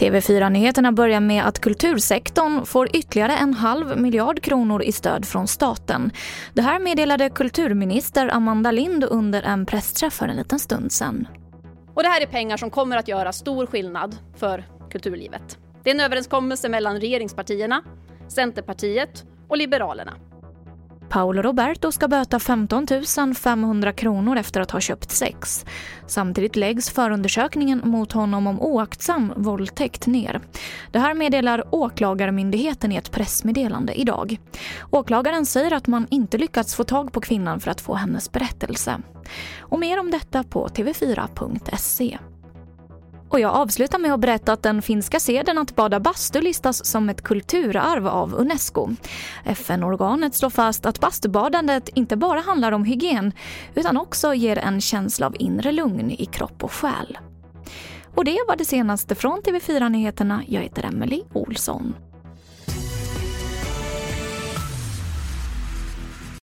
TV4-nyheterna börjar med att kultursektorn får ytterligare en halv miljard kronor i stöd från staten. Det här meddelade kulturminister Amanda Lind under en pressträff för en liten stund sedan. Och det här är pengar som kommer att göra stor skillnad för kulturlivet. Det är en överenskommelse mellan regeringspartierna, Centerpartiet och Liberalerna. Paolo Roberto ska böta 15 500 kronor efter att ha köpt sex. Samtidigt läggs förundersökningen mot honom om oaktsam våldtäkt ner. Det här meddelar Åklagarmyndigheten i ett pressmeddelande idag. Åklagaren säger att man inte lyckats få tag på kvinnan för att få hennes berättelse. Och mer om detta på tv4.se. Och jag avslutar med att berätta att den finska seden att bada bastu listas som ett kulturarv av Unesco. FN-organet slår fast att bastubadandet inte bara handlar om hygien utan också ger en känsla av inre lugn i kropp och själ. Och det var det senaste från TV4 Nyheterna. Jag heter Emily Olsson.